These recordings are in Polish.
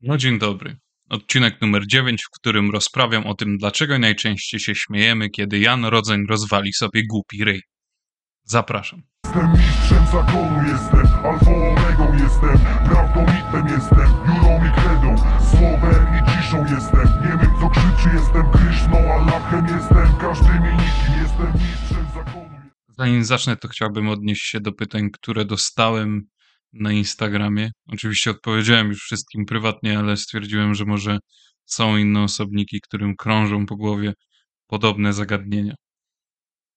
No dzień dobry. Odcinek numer 9, w którym rozprawiam o tym, dlaczego najczęściej się śmiejemy, kiedy Jan Rodzeń rozwali sobie głupi ryj. Zapraszam. Jestem mistrzem zakonu, jestem alfą omegą, jestem prawdą mitem, jestem jurą i kredą, słowem i ciszą jestem, nie wiem co krzyczy, jestem Kryszną, Allahem jestem, każdym i nikim, jestem mistrzem zakonu. Zanim zacznę, to chciałbym odnieść się do pytań, które dostałem na Instagramie. Oczywiście odpowiedziałem już wszystkim prywatnie, ale stwierdziłem, że może są inne osobniki, którym krążą po głowie podobne zagadnienia.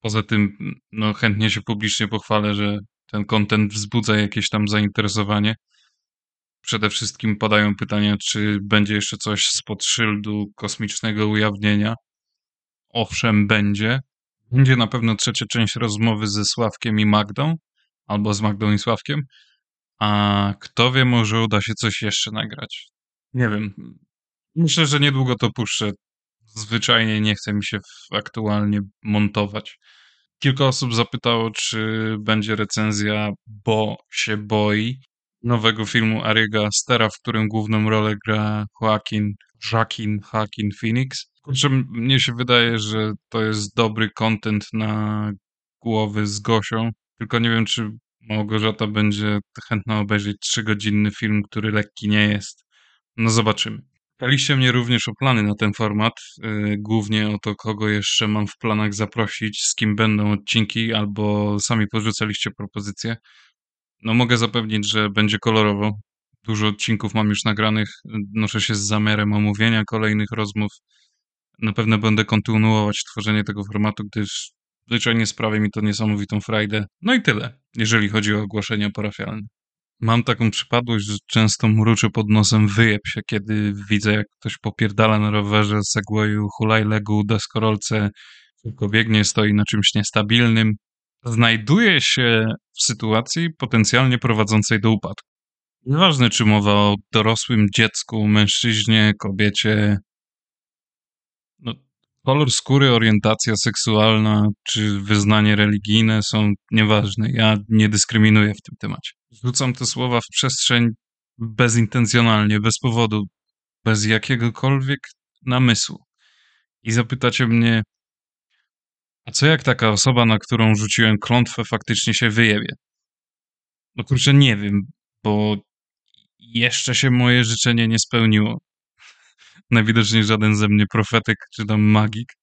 Poza tym, no chętnie się publicznie pochwalę, że ten content wzbudza jakieś tam zainteresowanie. Przede wszystkim padają pytania, czy będzie jeszcze coś spod szyldu kosmicznego ujawnienia. Owszem, będzie. Będzie na pewno trzecia część rozmowy ze Sławkiem i Magdą, albo z Magdą i Sławkiem. A kto wie, może uda się coś jeszcze nagrać. Nie wiem. Myślę, że niedługo to puszczę. Zwyczajnie nie chce mi się aktualnie montować. Kilka osób zapytało, czy będzie recenzja Bo się boi nowego filmu Ariego Astera, w którym główną rolę gra Joaquin, Joaquin, Joaquin Phoenix. Kurczę, mnie się wydaje, że to jest dobry content na głowy z Gosią, tylko nie wiem, czy Małgorzata będzie chętna obejrzeć trzygodzinny film, który lekki nie jest. No zobaczymy. Pytaliście mnie również o plany na ten format, yy, głównie o to, kogo jeszcze mam w planach zaprosić, z kim będą odcinki, albo sami podrzucaliście propozycje. No mogę zapewnić, że będzie kolorowo. Dużo odcinków mam już nagranych, noszę się z zamiarem omówienia kolejnych rozmów. Na pewno będę kontynuować tworzenie tego formatu, gdyż zwyczajnie sprawia mi to niesamowitą frajdę. No i tyle, jeżeli chodzi o ogłoszenia parafialne. Mam taką przypadłość, że często mruczę pod nosem wyjeb się, kiedy widzę, jak ktoś popierdala na rowerze, segwayu, hulajlegu, deskorolce, tylko biegnie, stoi na czymś niestabilnym. Znajduje się w sytuacji potencjalnie prowadzącej do upadku. Nieważne, czy mowa o dorosłym dziecku, mężczyźnie, kobiecie. Kolor skóry, orientacja seksualna czy wyznanie religijne są nieważne. Ja nie dyskryminuję w tym temacie. Rzucam te słowa w przestrzeń bezintencjonalnie, bez powodu, bez jakiegokolwiek namysłu. I zapytacie mnie, a co jak taka osoba, na którą rzuciłem klątwę, faktycznie się wyjebie? No kurczę, nie wiem, bo jeszcze się moje życzenie nie spełniło. Najwidoczniej żaden ze mnie profetyk czy tam magik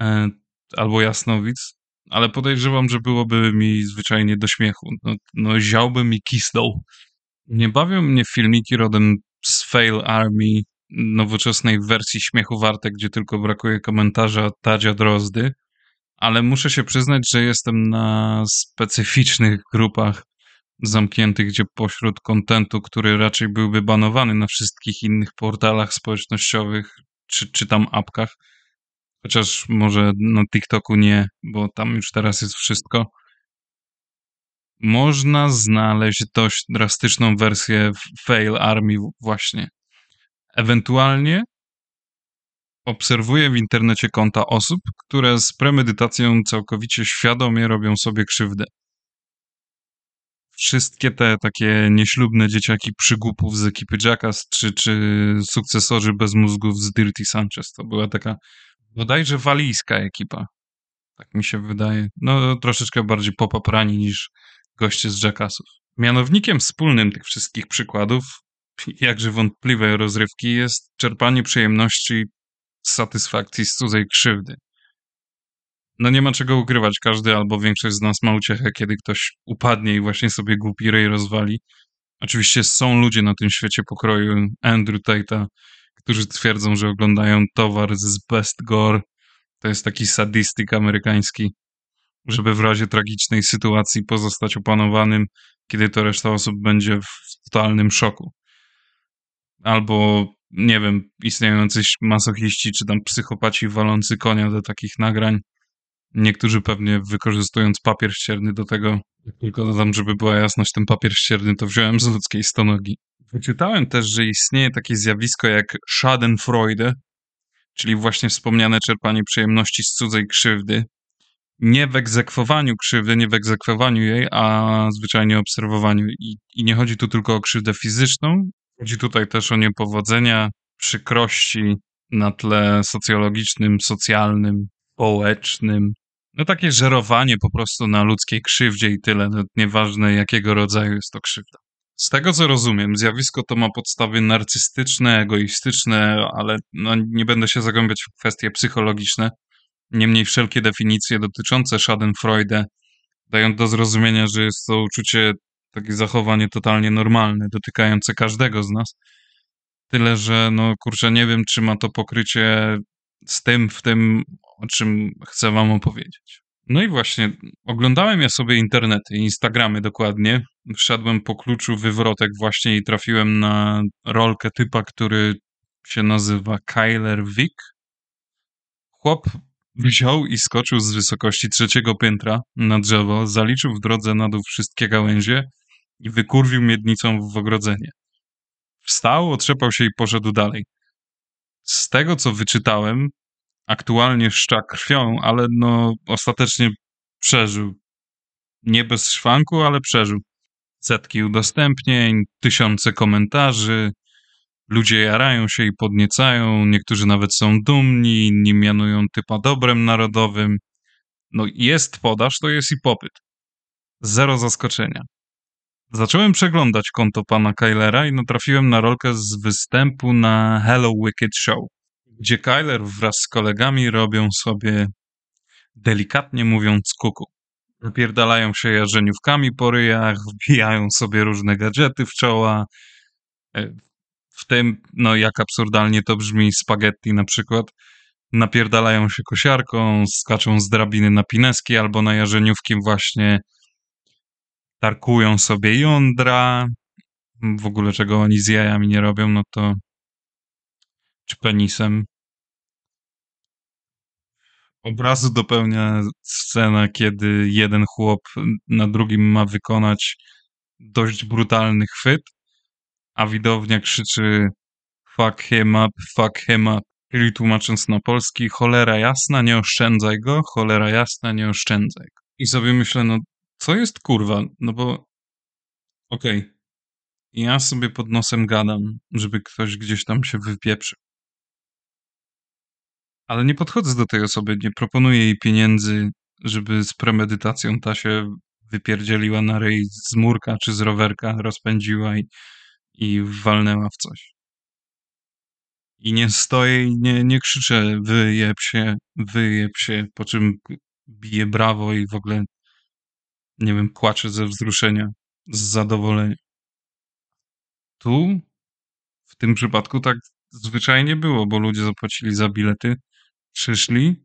e, albo jasnowic, ale podejrzewam, że byłoby mi zwyczajnie do śmiechu. No, no ziałbym i kisnął. Nie bawią mnie filmiki rodem z Fail Army, nowoczesnej wersji śmiechu warte, gdzie tylko brakuje komentarza Tadzia Drozdy, ale muszę się przyznać, że jestem na specyficznych grupach zamkniętych, gdzie pośród kontentu, który raczej byłby banowany na wszystkich innych portalach społecznościowych czy, czy tam apkach, chociaż może na TikToku nie, bo tam już teraz jest wszystko, można znaleźć dość drastyczną wersję Fail Army właśnie. Ewentualnie obserwuję w internecie konta osób, które z premedytacją całkowicie świadomie robią sobie krzywdę. Wszystkie te takie nieślubne dzieciaki przygłupów z ekipy Jackass, czy, czy sukcesorzy bez mózgów z Dirty Sanchez, to była taka bodajże walijska ekipa. Tak mi się wydaje. No troszeczkę bardziej popaprani niż goście z Jackassów. Mianownikiem wspólnym tych wszystkich przykładów, jakże wątpliwej rozrywki, jest czerpanie przyjemności satysfakcji z cudzej krzywdy. No nie ma czego ukrywać, każdy albo większość z nas ma uciechę, kiedy ktoś upadnie i właśnie sobie głupi rej rozwali. Oczywiście są ludzie na tym świecie pokroju Andrew Tate'a, którzy twierdzą, że oglądają towar z Best Gore. To jest taki sadystyk amerykański, żeby w razie tragicznej sytuacji pozostać opanowanym, kiedy to reszta osób będzie w totalnym szoku. Albo, nie wiem, istnieją masochiści czy tam psychopaci walący konia do takich nagrań. Niektórzy pewnie wykorzystując papier ścierny do tego, tylko dodam, żeby była jasność, ten papier ścierny to wziąłem z ludzkiej stonogi. Wyczytałem też, że istnieje takie zjawisko jak Schadenfreude, czyli właśnie wspomniane czerpanie przyjemności z cudzej krzywdy. Nie w egzekwowaniu krzywdy, nie w egzekwowaniu jej, a zwyczajnie obserwowaniu. I, I nie chodzi tu tylko o krzywdę fizyczną, Chodzi tutaj też o niepowodzenia, przykrości na tle socjologicznym, socjalnym, społecznym. No takie żerowanie po prostu na ludzkiej krzywdzie i tyle. No, nieważne jakiego rodzaju jest to krzywda. Z tego co rozumiem, zjawisko to ma podstawy narcystyczne, egoistyczne, ale no, nie będę się zagłębiać w kwestie psychologiczne. Niemniej wszelkie definicje dotyczące Schadenfreude dają do zrozumienia, że jest to uczucie, takie zachowanie totalnie normalne, dotykające każdego z nas. Tyle, że no kurczę, nie wiem, czy ma to pokrycie z tym, w tym, o czym chcę wam opowiedzieć. No i właśnie, oglądałem ja sobie internety, Instagramy dokładnie. Wszedłem po kluczu wywrotek właśnie i trafiłem na rolkę typa, który się nazywa Kyler Vick. Chłop wziął i skoczył z wysokości trzeciego piętra na drzewo, zaliczył w drodze na dół wszystkie gałęzie i wykurwił miednicą w ogrodzenie. Wstał, otrzepał się i poszedł dalej. Z tego, co wyczytałem, aktualnie szcza krwią, ale no ostatecznie przeżył. Nie bez szwanku, ale przeżył. Setki udostępnień, tysiące komentarzy, ludzie jarają się i podniecają, niektórzy nawet są dumni, inni mianują typa dobrem narodowym. No jest podaż, to jest i popyt. Zero zaskoczenia. Zacząłem przeglądać konto pana Kylera i natrafiłem na rolkę z występu na Hello Wicked Show gdzie Kyler wraz z kolegami robią sobie, delikatnie mówiąc, kuku. Wypierdalają się jarzeniówkami po ryjach, wbijają sobie różne gadżety w czoła. E, w tym, no jak absurdalnie to brzmi, spaghetti na przykład. Napierdalają się kosiarką, skaczą z drabiny na pineski albo na jarzeniówki właśnie. Tarkują sobie jądra. W ogóle czego oni z jajami nie robią, no to czy penisem. Obrazu dopełnia scena, kiedy jeden chłop na drugim ma wykonać dość brutalny chwyt, a widownia krzyczy fuck him up, fuck him up. Czyli tłumacząc na polski, cholera jasna, nie oszczędzaj go, cholera jasna, nie oszczędzaj go. I sobie myślę, no co jest kurwa? No bo okej, okay. ja sobie pod nosem gadam, żeby ktoś gdzieś tam się wypieprzył. Ale nie podchodzę do tej osoby, nie proponuję jej pieniędzy, żeby z premedytacją ta się wypierdzieliła na rej z murka czy z rowerka, rozpędziła i, i walnęła w coś. I nie stoję i nie, nie krzyczę wyjeb się, wyjeb się, po czym bije brawo i w ogóle, nie wiem, płaczę ze wzruszenia, z zadowolenia. Tu, w tym przypadku tak zwyczajnie było, bo ludzie zapłacili za bilety, przyszli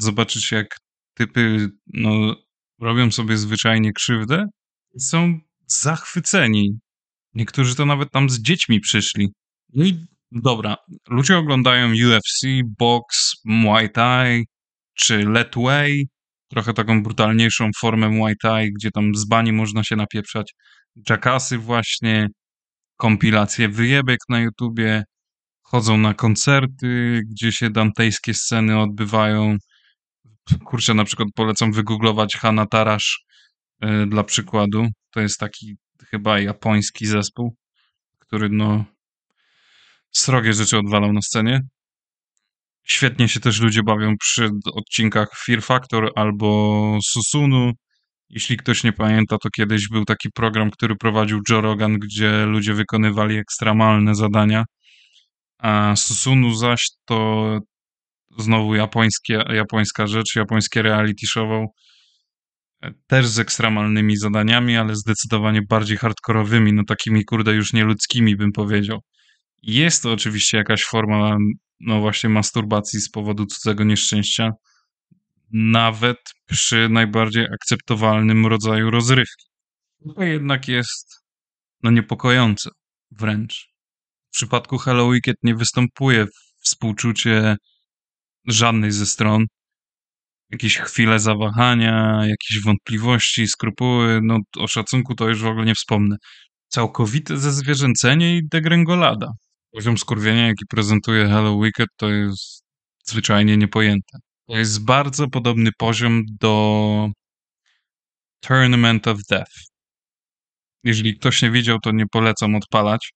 zobaczyć, jak typy no, robią sobie zwyczajnie krzywdę i są zachwyceni. Niektórzy to nawet tam z dziećmi przyszli. No i dobra, ludzie oglądają UFC, box, Muay Thai czy Let Way, trochę taką brutalniejszą formę Muay Thai, gdzie tam z bani można się napieprzać. Jackassy właśnie, kompilacje wyjebek na YouTubie, chodzą na koncerty, gdzie się dantejskie sceny odbywają. Kurczę, na przykład polecam wygooglować Hana Tarasz yy, dla przykładu. To jest taki chyba japoński zespół, który no srogie rzeczy odwalał na scenie. Świetnie się też ludzie bawią przy odcinkach Fear Factor albo Susunu. Jeśli ktoś nie pamięta, to kiedyś był taki program, który prowadził Joe Rogan, gdzie ludzie wykonywali ekstremalne zadania Susunu zaś to znowu japońskie, japońska rzecz, japońskie reality show, e, też z ekstremalnymi zadaniami, ale zdecydowanie bardziej hardkorowymi, no takimi kurde już nieludzkimi bym powiedział. Jest to oczywiście jakaś forma, no właśnie masturbacji z powodu cudzego nieszczęścia, nawet przy najbardziej akceptowalnym rodzaju rozrywki. To jednak jest no niepokojące wręcz. W przypadku Hello Wicked nie występuje współczucie żadnej ze stron. Jakieś chwile zawahania, jakieś wątpliwości, skrupuły, no o szacunku to już w ogóle nie wspomnę. Całkowite zezwierzęcenie i degrengolada. Poziom skurwienia, jaki prezentuje Hello Wicked, to jest zwyczajnie niepojęte. To jest bardzo podobny poziom do Tournament of Death. Jeżeli ktoś nie widział, to nie polecam odpalać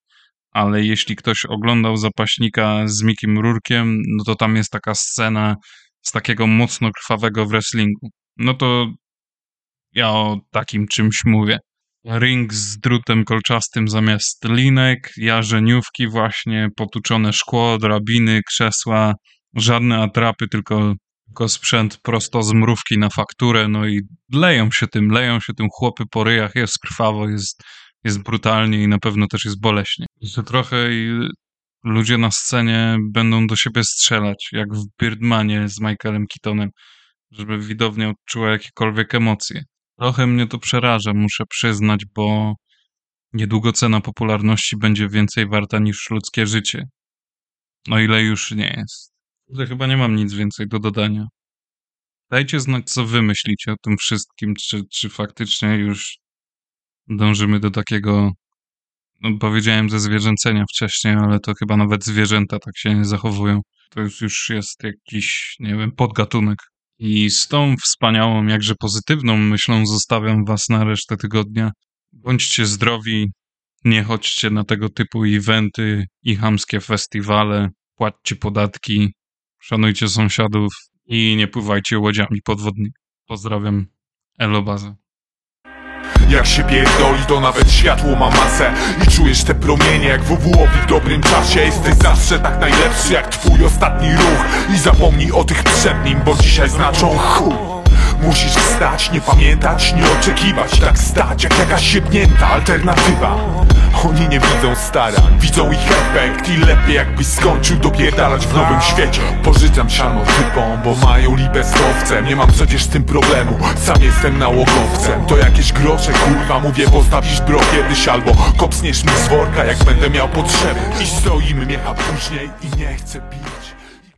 ale jeśli ktoś oglądał Zapaśnika z Mikim Rurkiem, no to tam jest taka scena z takiego mocno krwawego wrestlingu. No to ja o takim czymś mówię. Ring z drutem kolczastym zamiast linek, jarzeniówki właśnie, potuczone szkło, drabiny, krzesła, żadne atrapy, tylko, tylko sprzęt prosto z mrówki na fakturę, no i leją się tym, leją się tym chłopy po ryjach, jest krwawo, jest, jest brutalnie i na pewno też jest boleśnie. Że trochę i ludzie na scenie będą do siebie strzelać, jak w Birdmanie z Michaelem Keatonem, żeby widownia odczuła jakiekolwiek emocje. Trochę mnie to przeraża, muszę przyznać, bo niedługo cena popularności będzie więcej warta niż ludzkie życie. No ile już nie jest. To chyba nie mam nic więcej do dodania. Dajcie znać, co wy myślicie o tym wszystkim, czy, czy faktycznie już dążymy do takiego, no powiedziałem ze zwierzęcenia wcześniej, ale to chyba nawet zwierzęta tak się nie zachowują. To już, już jest jakiś, nie wiem, podgatunek. I z tą wspaniałą, jakże pozytywną myślą zostawiam Was na resztę tygodnia. Bądźcie zdrowi, nie chodźcie na tego typu eventy i chamskie festiwale, płaccie podatki, szanujcie sąsiadów i nie pływajcie łodziami podwodnymi. Pozdrawiam, Elobaza. Jak się pierdoli, to nawet światło ma masę. I czujesz te promienie jak WWOwi w dobrym czasie. Jesteś zawsze tak najlepszy jak twój ostatni ruch. I zapomnij o tych przed nim, bo dzisiaj znaczą chuj. Musisz wstać, nie pamiętać, nie oczekiwać. Tak stać jak jakaś siebnięta alternatywa Oni nie widzą starań, widzą ich efekt I lepiej jakbyś skończył dopierdalać w nowym świecie. Pożyczam siano typom, bo mają libę z owcem. Nie mam przecież z tym problemu, sam jestem nałogowcem. To jakieś grosze kurwa, mówię postawisz bro kiedyś Albo kopsniesz mi z worka jak będę miał potrzeby I stoimy miecha później i nie chcę pić